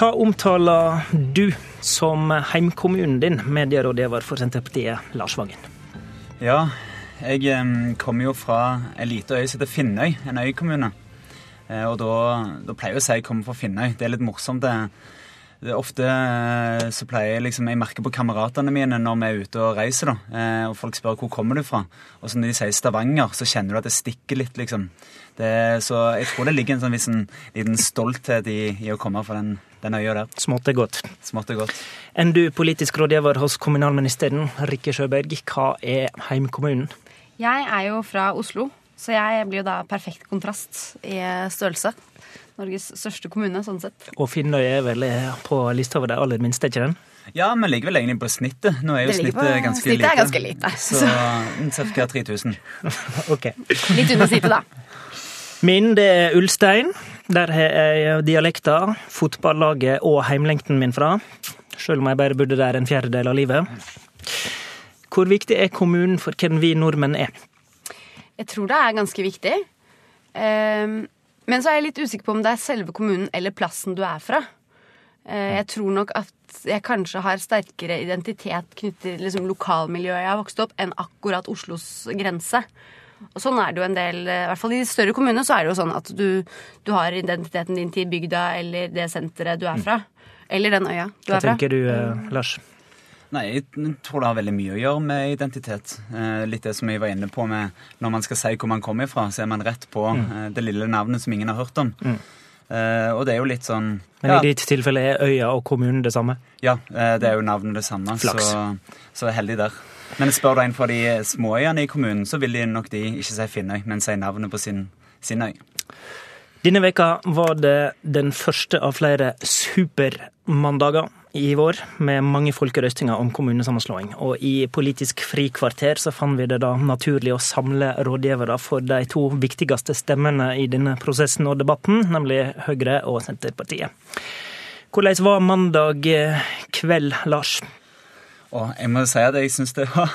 Hva omtaler du som heimkommunen din, medierådgiver for Senterpartiet, Lars Vangen? Ja, jeg kommer jo fra ei lita øy som heter Finnøy, en øykommune. Eh, og da, da, pleier jeg å si jeg kommer fra Finnøy. Det er litt morsomt. det det ofte eh, så pleier jeg liksom, jeg merker på kameratene mine når vi er ute og reiser, da, eh, og folk spør hvor kommer du fra. Og så når de sier Stavanger, så kjenner du at det stikker litt, liksom. Det, så jeg tror det ligger en sånn viss liten stolthet i, i, å komme fra den, den øya der. Smått er godt. Smått er godt. Enn du politisk rådgiver hos kommunalministeren, Rikke Sjøberg, hva er heimkommunen? Jeg er jo fra Oslo, så jeg blir jo da perfekt kontrast i størrelse. Norges største kommune, sånn sett. Og Finnøy er vel på lista over de aller minste, ikke den? Ja, vi ligger vel egentlig på snittet. Nå er jo snittet på, ganske snittet lite. Er ganske lite. Så ca. 3000. ok. Litt under snittet, da. Min det er Ulstein. Der har jeg dialekta, fotballaget og heimlengten min fra. Selv om jeg bare bodde der en fjerdedel av livet. Hvor viktig er kommunen for hvem vi nordmenn er? Jeg tror det er ganske viktig. Um, men så er jeg litt usikker på om det er selve kommunen eller plassen du er fra. Eh, jeg tror nok at jeg kanskje har sterkere identitet knyttet til liksom, lokalmiljøet jeg har vokst opp, enn akkurat Oslos grense. Og sånn er det jo en del, eh, i hvert fall i de større kommunene, så er det jo sånn at du, du har identiteten din til bygda eller det senteret du er fra. Eller den øya du Hva er fra. Hva tenker du, eh, Lars? Nei, jeg tror det har veldig mye å gjøre med identitet. Eh, litt det som jeg var inne på med når man skal si hvor man kommer fra, så er man rett på mm. eh, det lille navnet som ingen har hørt om. Mm. Eh, og det er jo litt sånn Men ja. i ditt tilfelle er øya og kommunen det samme? Ja, eh, det er jo navnet det samme. Flaks. Så, så heldig der. Men spør du en fra de småøyene i kommunen, så vil de nok de ikke si Finnøy, men si navnet på sin, sin øy. Denne veka var det den første av flere supermandager i vår, med mange folkerøstinger om kommunesammenslåing. Og i Politisk frikvarter så fant vi det da naturlig å samle rådgivere for de to viktigste stemmene i denne prosessen og debatten, nemlig Høyre og Senterpartiet. Hvordan var mandag kveld, Lars? Og jeg må si at jeg syns det var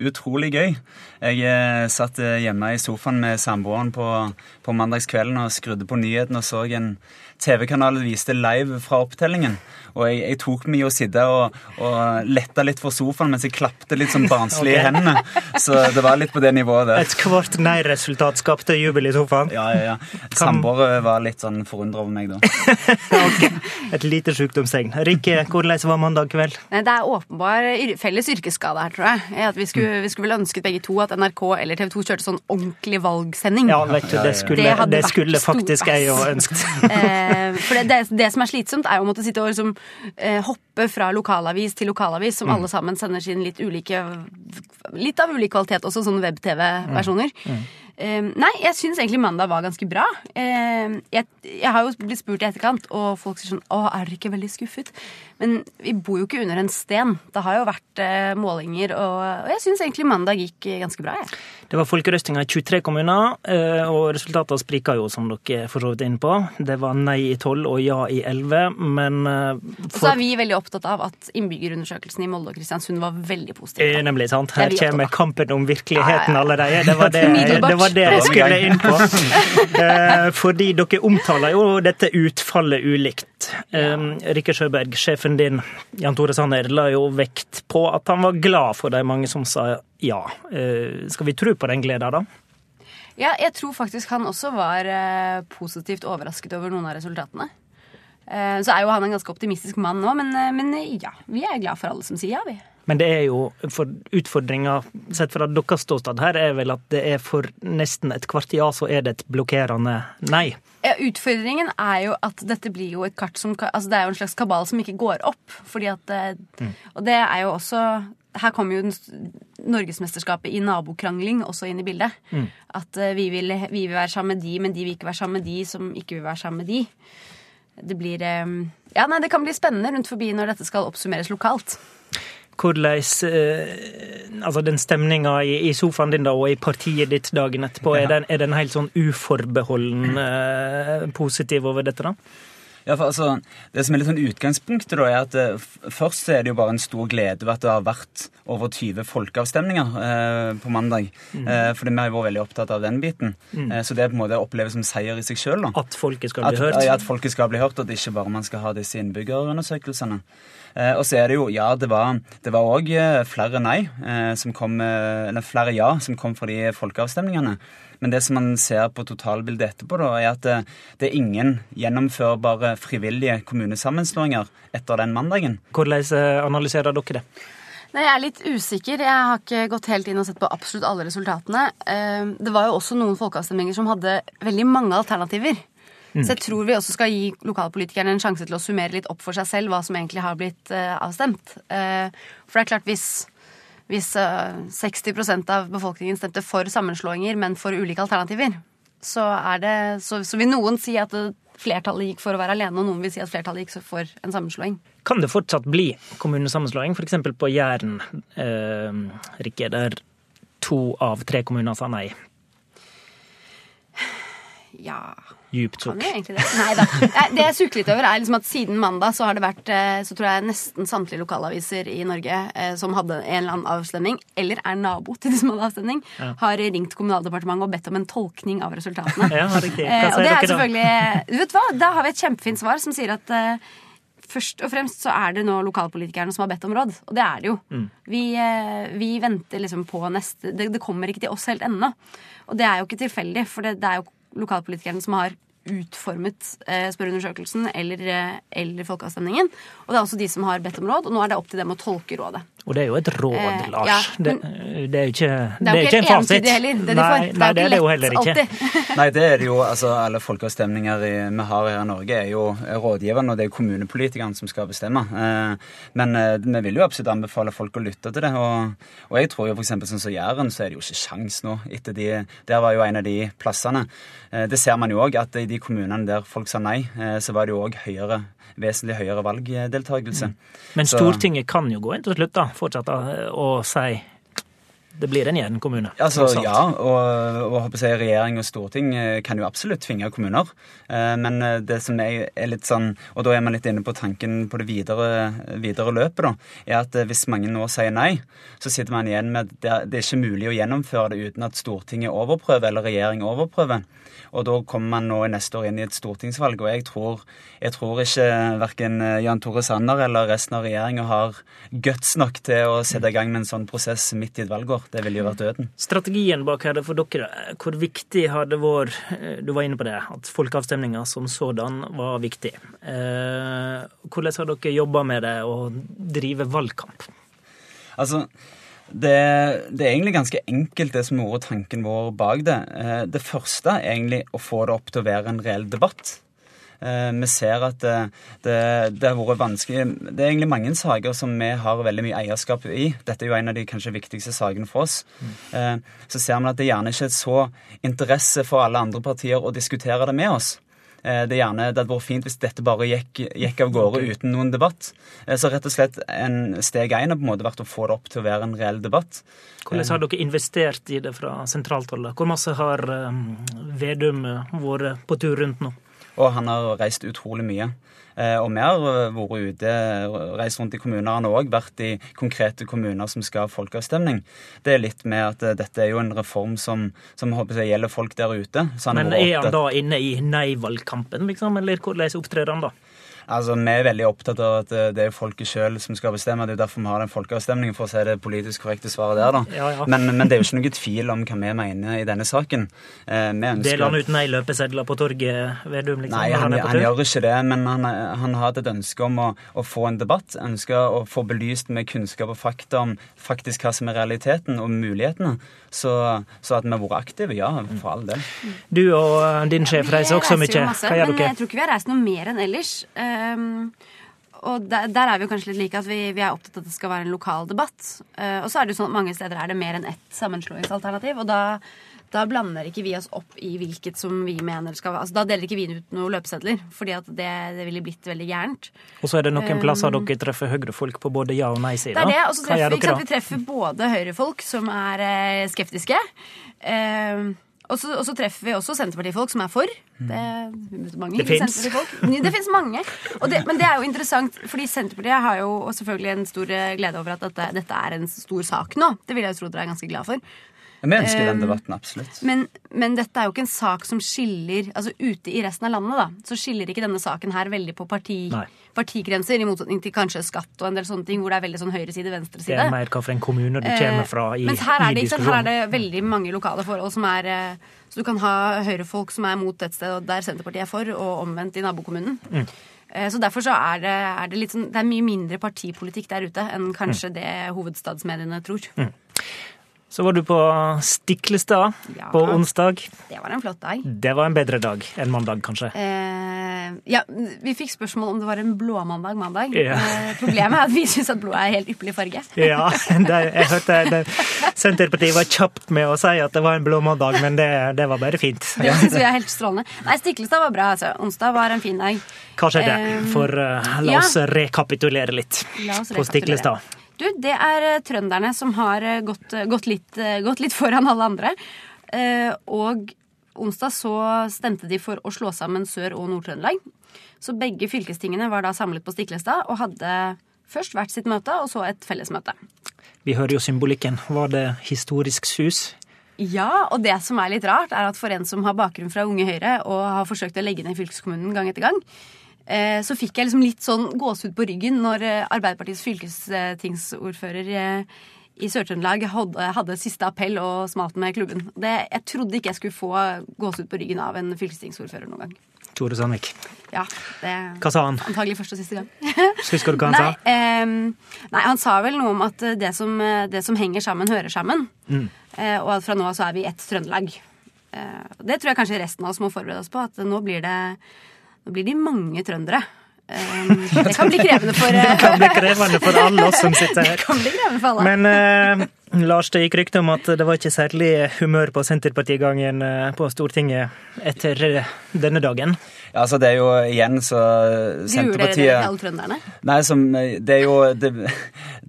utrolig gøy. Jeg eh, satt hjemme i sofaen med samboeren på, på mandagskvelden og skrudde på nyhetene og så en TV-kanal viste live fra opptellingen. Og jeg, jeg tok meg i å sitte og, og lette litt for sofaen mens jeg klapte litt sånn barnslig okay. i hendene. Så det var litt på det nivået der. Et kvart nei-resultat skapte jubel i sofaen? Ja, ja, ja. Samboere var litt sånn forundra over meg da. okay. Et lite sykdomstegn. Rikke, hvordan var mandag kveld? Det er åpenbar felles yrkesskade her, tror jeg. At vi skulle, vi skulle vel ønsket begge to at NRK eller TV 2 kjørte sånn ordentlig valgsending. Ja, vet du, det skulle, det det skulle faktisk jeg òg ønsket. Eh, for det, det, som er slitsomt, er jo å måtte sitte og liksom eh, hoppe fra lokalavis til lokalavis, som mm. alle sammen sender sin litt ulike Litt av ulik kvalitet, også sånne web-TV-versjoner. Mm. Mm. Uh, nei, jeg syns egentlig mandag var ganske bra. Uh, jeg, jeg, har jo blitt spurt i etterkant, og folk sier sånn Å, er dere ikke veldig skuffet? Men vi bor jo ikke under en sten. Det har jo vært uh, målinger, og, og jeg syns egentlig mandag gikk ganske bra. Jeg. Det var folkerøstinga i 23 kommuner, og resultatene sprika jo, som dere for så vidt inn på. Det var nei i 12 og ja i 11, men for... Så er vi veldig opptatt av at innbyggerundersøkelsen i Molde og Kristiansund var veldig positiv. Nemlig sant. Her kommer kampen om virkeligheten allerede. Det var det, det, var det jeg skulle inn på. Eh, fordi dere omtaler jo dette utfallet ulikt. Rikke Sjøberg, sjefen din, Jan Tore Sanner, la jo vekt på at han var glad for de mange som sa ja. Eh, skal vi tro på den gleda, da? Ja, jeg tror faktisk han også var eh, positivt overrasket over noen av resultatene. Så er jo han en ganske optimistisk mann nå, men, men ja, vi er glad for alle som sier ja, vi. Men det er jo for utfordringa sett fra deres ståsted her, er vel at det er for nesten et kvart ja, så er det et blokkerende nei. Ja, Utfordringen er jo at dette blir jo et kart som Altså det er jo en slags kabal som ikke går opp. fordi at mm. Og det er jo også her kommer jo Norgesmesterskapet i nabokrangling også inn i bildet. Mm. At uh, vi, vil, vi, vil, være sammen med de, men de vil ikke være sammen med de som ikke vil være sammen med de. Det blir um, Ja, nei, det kan bli spennende rundt forbi når dette skal oppsummeres lokalt hvordan eh, Altså den stemninga i, i, sofaen din da, og i partiet ditt dagen etterpå, er den, er den helt sånn uforbeholden eh, positiv over dette, da? Ja, for altså, Det som er litt sånn utgangspunktet, da, er at eh, først er det jo bare en stor glede ved at det har vært over 20 folkeavstemninger eh, på mandag. Eh, fordi vi har vært veldig opptatt av den biten. Eh, så det er på en måte oppleves som seier i seg sjøl. At folket skal At, bli hørt. ja, at folket skal bli hørt, og at ikke bare man skal ha disse innbyggerundersøkelsene. Eh, og så er det jo Ja, det var det òg flere nei, eh, som kom, eh, eller flere ja som kom fra de folkeavstemningene. Men det som man ser på totalbildet etterpå, da, er at det, det er ingen gjennomførbare frivillige kommunesammenslåinger etter den mandagen. Hvordan eh, analyserer dere det? Nei, Jeg er litt usikker. Jeg har ikke gått helt inn og sett på absolutt alle resultatene. Eh, Det var jo også noen folkeavstemninger som hadde veldig mange alternativer. Så jeg tror vi også skal gi lokalpolitikerne en sjanse til å summere litt opp for seg selv hva som egentlig har blitt eh, avstemt. Eh, For det er klart, hvis, hvis eh, 60% av befolkningen stemte for sammenslåinger, men for ulike alternativer, så, er det, så, så vil noen si at eh, flertallet gikk for å være alene, og noen vil si at flertallet gikk for en sammenslåing. Kan det fortsatt bli kommunesammenslåing, f.eks. på Jæren, eh, Rikke, der to av tre kommuner sa nei? Ja Djupt sukk. det. Nei da. Det jeg sukker litt over, er liksom at siden mandag så har det vært eh, så tror jeg nesten samtlige lokalaviser i Norge eh, som hadde en eller annen avstemning, eller er nabo til de som hadde avstemning, har ringt Kommunaldepartementet og bedt om en tolkning av resultatene. Ja, riktig. Eh, og det er selvfølgelig Du vet hva, da har vi et kjempefint svar som sier at Først og fremst så er det nå lokalpolitikerne som har bedt om råd, og det er det jo. Mm. Vi, vi venter liksom på neste det, det kommer ikke til oss helt ennå. Og det er jo ikke tilfeldig, for det, det er jo lokalpolitikerne som har utformet eh, spørreundersøkelsen eller, eh, eller folkeavstemningen. Og det er også de som har bedt om råd, og nå er det opp til dem å tolke rådet. Og det er jo et råd, Eh, Lars. ja, det, det er jo ikke, Det er jo ikke en fasit. Det heller, det. Nei, nei, det er det jo heller ikke. alltid. Nei, det er det jo, altså Alle folkeavstemninger i, vi har her i Norge, er jo rådgiverne, og det er jo kommunepolitikerne som skal bestemme. Eh, men eh, vi vil jo absolutt anbefale folk å lytte til det. Og, og jeg tror jo f.eks. sånn som Jæren, så er det jo ikke sjans nå. etter de, Der var jo en av de plassene. Eh, det ser man jo òg, at i de kommunene der folk sa nei, eh, så var det jo òg høyere vesentlig høyere valgdeltakelse. Men Så- Stortinget kan jo gå inn til slutt da, fortsatt å si det blir en Jæren kommune. Altså, ja, og, og jeg, regjering og storting eh, kan jo absolutt tvinge kommuner. Eh, Men eh, det som er, er litt sånn, og da er man litt inne på tanken på det videre, videre løpet, da, er at hvis mange nå sier nei, så sitter man igjen med at det, er ikke mulig å gjennomføre det uten at Stortinget overprøver, eller regjering overprøver. Og da kommer man nå neste år inn i et stortingsvalg, og jeg tror, jeg tror ikke verken Jan Tore Sanner eller resten av regjeringa har guts nok til å sette i gang med en sånn prosess midt i et valgår. Det ville jo vært døden. Strategien bak her for dere, hvor viktig har det vært eh, Du var inne på det, at folkeavstemninga som sådan var viktig. Eh, hvordan har dere jobba med det å drive valgkamp? Altså, det, det er egentlig ganske enkelt, det som vært tanken vår bak det. Eh, Det første er egentlig å få det opp til å være en reell debatt. Eh, Vi ser at det, det, det har vært vanskelig Det er egentlig mange saker som vi har veldig mye eierskap i. Dette er jo en av de kanskje viktigste sakene for oss. Eh, Så ser man at det gjerne ikke er så interesse for alle andre partier å diskutere det med oss. Eh, Det, er gjerne, det hadde vært fint hvis dette bare gikk, gikk av gårde uten noen debatt. Eh, Så rett og slett en steg én har på en måte vært å få det opp til å være en reell debatt. Hvordan har dere investert i det fra sentralt hold? Hvor masse har eh, Vedum eh, vært på tur rundt nå? Og han har reist utrolig mye. Eh, Og vi har eh, vært ute, reist rundt i har òg vært i konkrete kommuner som skal ha folkeavstemning. Det er litt med at eh, dette er jo en reform som, som håper jeg gjelder folk der ute. Men er han da inne i nei-valgkampen, liksom? Eller hvordan opptrer han da? Altså, Vi er veldig opptatt av at eh, det er folket sjøl som skal bestemme. Det er jo derfor vi har den folkeavstemningen, for å si det politisk korrekte svaret der. da. Ja, ja. Men, men det er jo ikke noe tvil om hva vi mener i denne saken. Eh, vi ønsker... Deler han ut nei-løpesedler på torget, Vedum? liksom? Nei, han, han, er han gjør ikke det, men han, han har hatt et ønske om å, å få en debatt. Ønsker å få belyst med kunnskap og fakta om faktisk hva som er realiteten og mulighetene. Så, så at vi har vært aktive, ja, for all del. Du og eh, din sjef reiser også mye. Hva gjør dere? jeg tror ikke vi har reist noe mer enn ellers. Um, og der, der er vi kanskje litt like at vi, vi er opptatt av at det skal være en lokal debatt. Uh, og så er det jo sånn at mange steder er det mer enn ett sammenslåingsalternativ. Og da, da blander ikke vi oss opp i hvilket som vi mener skal være altså Da deler ikke vi ut noen løpesedler, fordi at det, det ville blitt veldig gærent. Og så er det noen plasser dere treffer Høyre-folk på både ja- og nei-sida. Det er det, og så treffer, vi, sant, vi treffer både høyrefolk som er eh, skeptiske, eh, Og så, og så treffer vi også Senterpartifolk som er for. Det, mange Det finnes. Det fins mange. Og det, men det er jo interessant, fordi Senterpartiet har jo selvfølgelig en stor eh, glede over at dette, dette er en stor sak nå. Det vil jeg jo tro dere er ganske glad for. Vi ønsker den debatten, absolutt. Men, men dette er jo ikke en sak som skiller Altså ute i resten av landet, da, så skiller ikke denne saken her veldig på parti, partigrenser, i motsetning til kanskje skatt og en del sånne ting, hvor det er veldig sånn høyreside, Det er mer hva for en kommune du kommer fra i, Eh, Mens her er, det, ikke her er det veldig mange lokale forhold som er eh, Så du kan ha høyrefolk som er mot et sted der Senterpartiet er for, og omvendt i nabokommunen. Mm. Eh, Så derfor så er det, er det litt sånn Det er mye mindre partipolitikk der ute enn Mm. kanskje det hovedstadsmediene tror. Så var du på Stiklestad Ja. på onsdag. Det var en flott dag. Det var en bedre dag enn mandag, kanskje. Eh, ja, vi fikk spørsmål om det var en blåmandag mandag. Ja. Eh, problemet er at vi syns at blå er helt ypperlig farge. Ja, det, jeg hørte det, Senterpartiet var kjapt med å si at det var en blåmandag, men det, det var bare fint. Det syns vi er helt strålende. Nei, Stiklestad var bra. altså. Onsdag var en fin dag. Hva skjedde? Eh, For uh, la oss rekapitulere litt La oss på. Stiklestad. Du, det er eh, trønderne som har eh, gått, gått, litt, eh, gått litt foran alle andre. Eh, og onsdag så stemte de for å slå sammen Sør- og Nord-Trøndelag. Så begge fylkestingene var da samlet på Stiklestad og hadde først hvert sitt møte, og så et fellesmøte. Vi hører jo symbolikken. Var det historisk sus? Ja, og det som er litt rart, er at for en som har bakgrunn fra Unge Høyre og har forsøkt å legge ned fylkeskommunen gang etter gang, eh, så fikk jeg liksom litt sånn gåsehud på ryggen når eh, Arbeiderpartiets fylkestingsordfører eh, i Sør-Trøndelag hadde, hadde siste appell og smalt med klubben. Det, jeg trodde ikke jeg skulle få gåsehud på ryggen av en fylkestingsordfører noen gang. Tore Sandvik. Ja, det Hva sa han? Antagelig første og siste gang. Husker du hva han Nei, sa? Eh, nei, han sa vel noe om at eh, det som, eh, det som henger sammen, hører sammen. Mm. Eh, og at fra nå av så er vi ett Trøndelag. Eh, det tror jeg kanskje resten av oss må forberede oss på. At nå blir det nå blir de mange trøndere. Ehm, det kan bli krevende for Det kan bli krevende for alle oss som sitter her. det kan bli krevende for alle. Men eh, Lars, det gikk rykter om at det var ikke særlig humør på Senterpartigangen eh, på Stortinget etter eh, denne dagen. Ja, altså det er jo igjen så Gruer dere Senterpartiet alle trønderne? Nei, som, det er jo det,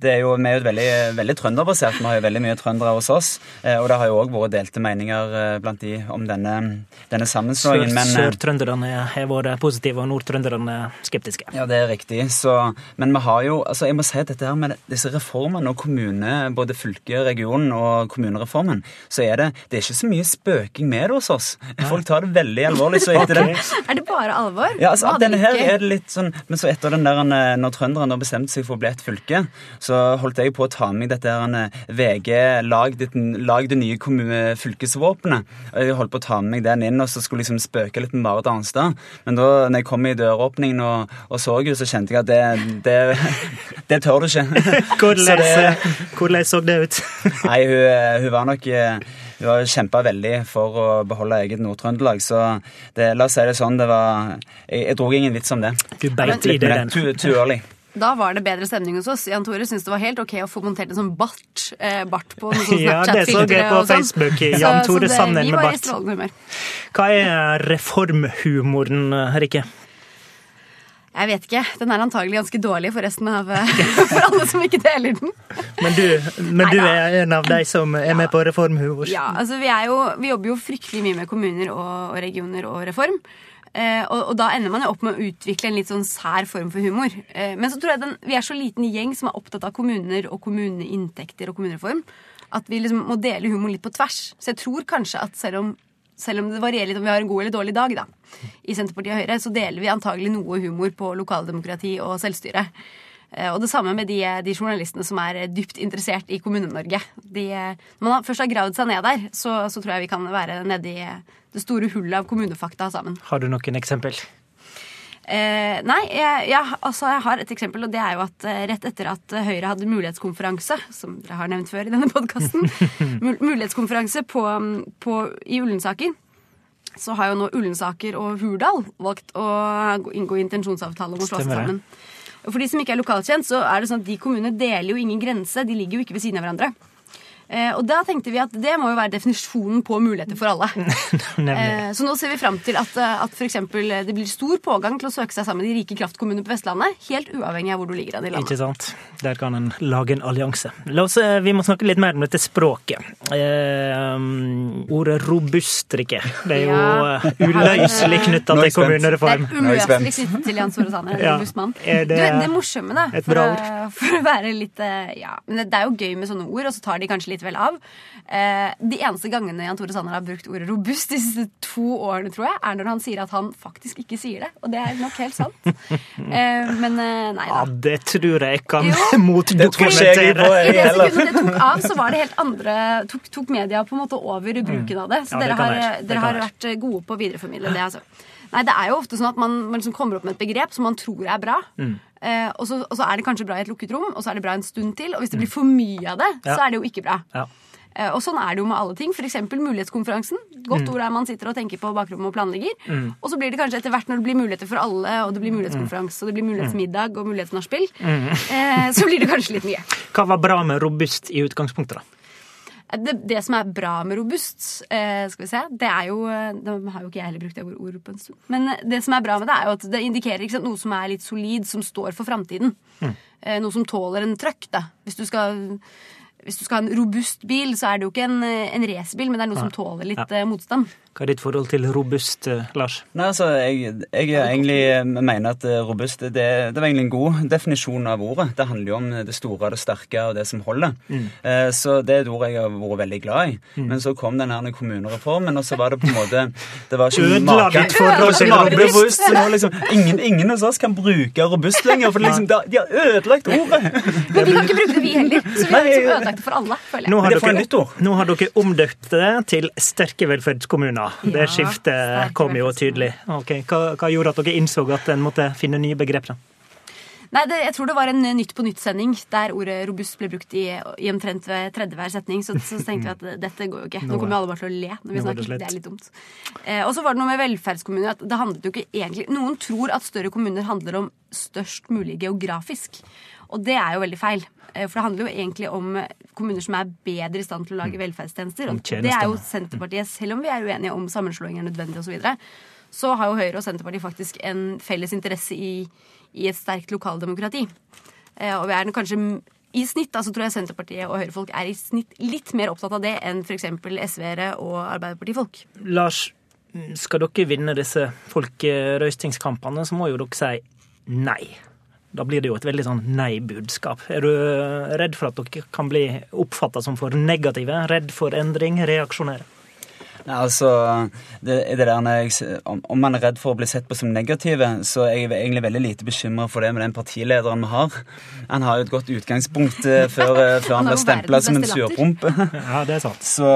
det er jo, Vi er jo veldig, veldig trønderbasert. Vi har jo veldig mye trøndere hos oss. eh, Og det har jo òg vært delte meninger eh, blant de om denne, denne Sør- sammenslåingen. Men, eh, Sør-trønderne har vært positive, og nord-trønderne skeptiske. Ja, det er riktig. Så, men vi har jo altså jeg må si at dette her med disse reformene og kommune, både fylke, region og kommunereformen, så er det, det er ikke så mye spøking med det hos oss. Folk tar det veldig alvorlig. Så etter okay. det Er det bare alvor? ja, altså, denne her er det litt sånn Men så etter den der eh, Når trønderne bestemte seg for å bli et fylke, så holdt jeg på å ta med meg dette her eh, VG lag, ditt, lag det nye kommu- fylkesvåpenet. Og Jeg holdt på å ta med meg den inn og så skulle liksom spøke litt med Marit Arnstad. Men da når jeg kom i døråpningen og, og så henne, så kjente jeg at det, det, det tør du ikke. Hvordan, Så det- hvordan så det ut? Nei, hun, hun var nok eh, Hun har kjempa veldig for å beholde eget Nord-Trøndelag. Så det, la oss si det sånn, det var Jeg, jeg dro ingen vits om det. Du beit i det den. Too, too early. Da var det bedre stemning hos oss. Jan Tore syntes det var helt ok å få montert en sånn bart, eh, bart på noen sånne Ja, det så jeg på sånn. Facebook. Så- Jan så Tore Vi med var i bart. strålende humør. Hva er reformhumoren, Rikke? Jeg vet ikke. Den er antagelig ganske dårlig for resten av For alle som ikke deler den. Men du, men du er en av de som er med på reformhumor. Ja, altså vi, jo, vi jobber jo fryktelig mye med kommuner og, og regioner og reform. Eh, og, og da ender man jo opp med å utvikle en litt sånn sær form for humor. Eh, men så tror jeg den, vi er så liten gjeng som er opptatt av kommuner og kommuneinntekter og kommunereform, at vi liksom må dele humor litt på tvers. Så jeg tror kanskje at selv om, selv om det varierer litt om vi har en god eller dårlig dag da, i Senterpartiet og Høyre, så deler vi antagelig noe humor på lokaldemokrati og selvstyre. Eh, Og det samme med de, de journalistene som er dypt interessert i Kommune-Norge. Når man først har gravd seg ned der, så, så tror jeg vi kan være nedi det store hullet av kommunefakta sammen. Har du noen eksempel? Eh, nei, jeg, ja, altså jeg har et eksempel, og det er jo at eh, rett etter at Høyre hadde mulighetskonferanse, som dere har nevnt før i denne podkasten, mulighetskonferanse på, på, i Ullensaker, så har jo nå Ullensaker og Hurdal valgt å inngå intensjonsavtale om å slå seg sammen. For de som ikke er lokalkjent, så er det sånn at de kommunene deler jo ingen grense. De ligger jo ikke ved siden av hverandre. Eh, og da tenkte vi at det må jo være definisjonen på muligheter for alle. Eh, Så nå ser vi fram til at, eh, at eh, det blir stor pågang til å søke seg sammen i rike kraftkommunene på Vestlandet. Helt uavhengig av hvor du ligger an i landet. Ikke sant? Der kan en lage en allianse. La oss, vi må snakke litt mer om dette språket. Eh, Ordet robustrike. Det er jo Ja. uløselig knytta til kommunereform. Det er uløselig knyttet til Jan Svore Sanner. Ja. Robust mann. Er det du, det morsomme, da, et for, for å være litt Ja, men det, det er jo gøy med sånne ord, og så tar de kanskje litt vel av. Eh, de eneste gangene Jan Tore Sanner har brukt ordet robust de siste to årene, tror jeg, er når han sier at han faktisk ikke sier det. Og det er nok helt sant. Eh, men eh, nei Ja, det tror jeg kan motdokumentere. I det sekundet det tok av, så var det helt andre Tok, tok media på en måte over bruken av det. Så Ja, det dere, har, dere har vært gode på å videreformidle det. Altså. Nei, det er jo ofte sånn at man, man liksom kommer opp med et begrep som man tror er bra. Mm. Eh, og, så, er det kanskje bra i et lukket rom, og så er det bra en stund til. Og hvis det blir for mye av det, Mm. Ja. så er det jo ikke bra. Ja. Eh, og sånn er det jo med alle ting. F.eks. mulighetskonferansen. Godt ord er man sitter og tenker på bakrommet og planlegger. Og så blir det kanskje etter hvert når det blir muligheter for alle, og det blir mulighetskonferanse, og det blir mulighetsmiddag og mulighetsnachspiel, eh, så blir det kanskje litt mye. Hva var bra med robust i utgangspunktet, da? Det, det som er bra med robust, eh, skal vi se, det er jo eh, Nå har jo ikke jeg heller brukt det ordet på en stund. Men eh, det som er bra med det, er jo at det indikerer sant, noe som er litt solid, som står for framtiden. Eh, noe som tåler en trøkk, da. Hvis du skal hvis du skal ha en robust bil, så er det jo ikke en, eh, en racerbil, men det er noe som tåler litt ja. motstand. Hva er ditt forhold til robust, eh, Lars? Nei, altså, jeg, jeg egentlig mener at eh, robust det, det var egentlig en god definisjon av ordet. Det handler jo om det store og det sterke og det som holder. Eh, så det er et ord jeg har vært veldig glad i. Men så kom den her kommunereformen, og så var det på en måte det var ikke Ødela maken- til robust. nå liksom, ingen, ingen av oss kan bruke robust lenger, for liksom, de, har ødelagt ordet. Men vi kan ikke bruke det, vi heller. Så vi har liksom ødelagt det for alle, føler jeg. Nå har, dere, nå har dere omdøpt det til sterke velferdskommuner. Det skiftet kom jo tydelig. Okay. Hva, hva gjorde at dere innså at en måtte finne nye begrep? da? Nei, det, jeg tror det var en eh, Nytt på nytt-sending der ordet robust ble brukt i, i omtrent tredje hver setning. Så, så tenkte vi at dette går jo ikke. Nå kommer alle bare til å le når vi var det snakker. Det er litt dumt. Eh, og så var det noe med velferdskommuner. at det handlet jo ikke egentlig Noen tror at større kommuner handler om størst mulig geografisk. Og det er jo veldig feil. Eh, For det handler jo egentlig om eh, kommuner som er bedre i stand til å lage velferdstjenester. Og det er jo. Senterpartiet, selv om vi er uenige om sammenslåing er nødvendig osv., så, videre, så har jo Høyre og Senterpartiet faktisk en felles interesse i, i et sterkt lokaldemokrati. Eh, Og vi er kanskje i snitt, altså tror jeg Senterpartiet og Høyre-folk er i snitt litt mer opptatt av det enn f.eks. SV-ere og Arbeiderpartifolk. Lars, skal dere vinne disse folkerøystingskampene, så må jo dere si nei. Da blir det jo et veldig sånn nei-budskap. Er du redd for at dere kan bli oppfatta som for negative? Redd for endring? Reaksjonære? Nei, altså, det, det der når jeg, om, om man er redd for å bli sett på som negative, så er jeg egentlig veldig lite bekymra for det med den partilederen vi har. Han har jo et godt utgangspunkt eh, før, eh, før Han blir stempla som en surpompe. Ja, det er sant. Så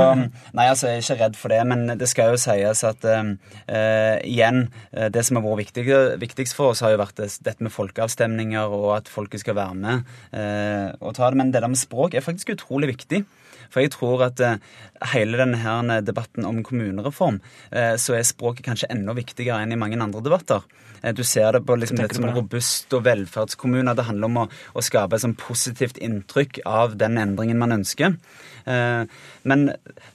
Nei, altså, jeg er ikke redd for det, men det skal jo sies at eh, eh, igjen, det som har vært viktig, viktigst for oss, har jo vært dette med folkeavstemninger og at folket skal være med uh, og ta det. Men det der med språk er faktisk utrolig viktig. For jeg tror at eh, hele denne her debatten om kommunereform, eh, så er språket kanskje enda viktigere enn i mange andre debatter. Eh, Du ser det på liksom, dette som robust og velferdskommuner. Det handler om å, å skape et sånn positivt inntrykk av den endringen man ønsker. Eh, Men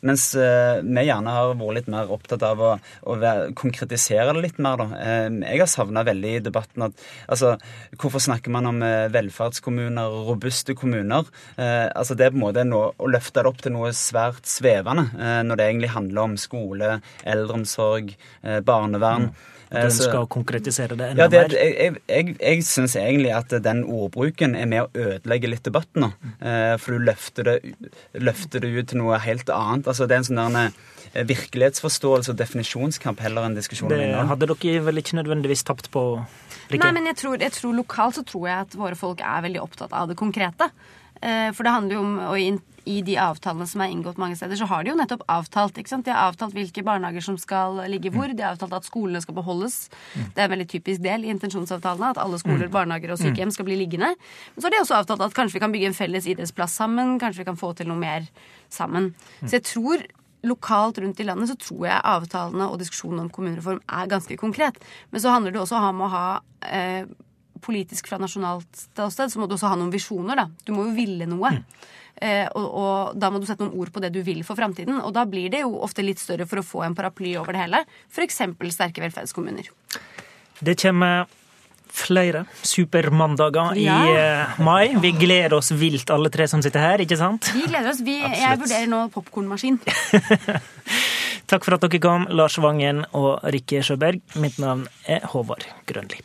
mens eh, vi gjerne har vært litt mer opptatt av å, å konkretisere det litt mer, da. Eh, Jeg har savna veldig i debatten at altså, Hvorfor snakker man om velferdskommuner robuste kommuner? Altså, det er på en måte noe, å løfte det opp til noe svært svevende, når det egentlig handler om skole, eldreomsorg, barnevern. Du Eh, så- skal konkretisere det enda ja, det, mer? jeg, jeg, jeg, syns egentlig at den ordbruken er med å ødelegge litt debatten nå. Eh, for du løfter det, løfter det ut til noe helt annet. Altså, det er en sånn der, eh, virkelighetsforståelse og definisjonskamp heller enn diskusjon om Det hadde dere vel ikke nødvendigvis tapt på, Rikke? Nei, men jeg tror, jeg tror Lokalt så tror jeg at våre folk er veldig opptatt av det konkrete. Eh, For det handler jo om, og i, i de avtalene som er inngått mange steder, så har de jo nettopp avtalt. ikke sant? De har avtalt hvilke barnehager som skal ligge hvor. De har avtalt at skolene skal beholdes. Det er en veldig typisk del i intensjonsavtalene at alle skoler, barnehager og sykehjem skal bli liggende. Men så har de også avtalt at kanskje vi kan bygge en felles idrettsplass sammen. Kanskje vi kan få til noe mer sammen. Så jeg tror lokalt rundt i landet så tror jeg avtalene og diskusjonen om kommunereform er ganske konkret. Men så handler det også om å ha eh, politisk fra nasjonalt sted, så må du også ha noen visjoner, da. Du må jo ville noe. Mm. Eh, og, og, da må du sette noen ord på det du vil for framtiden. Og da blir det jo ofte litt større for å få en paraply over det hele. F.eks. sterke velferdskommuner. Det kommer flere supermandager ja. i mai. Vi gleder oss vilt, alle tre som sitter her, ikke sant? Vi gleder oss. Vi, jeg vurderer nå popkornmaskin. Takk for at dere kom, Lars Vangen og Rikke Sjøberg. Mitt navn er Håvard Grønli.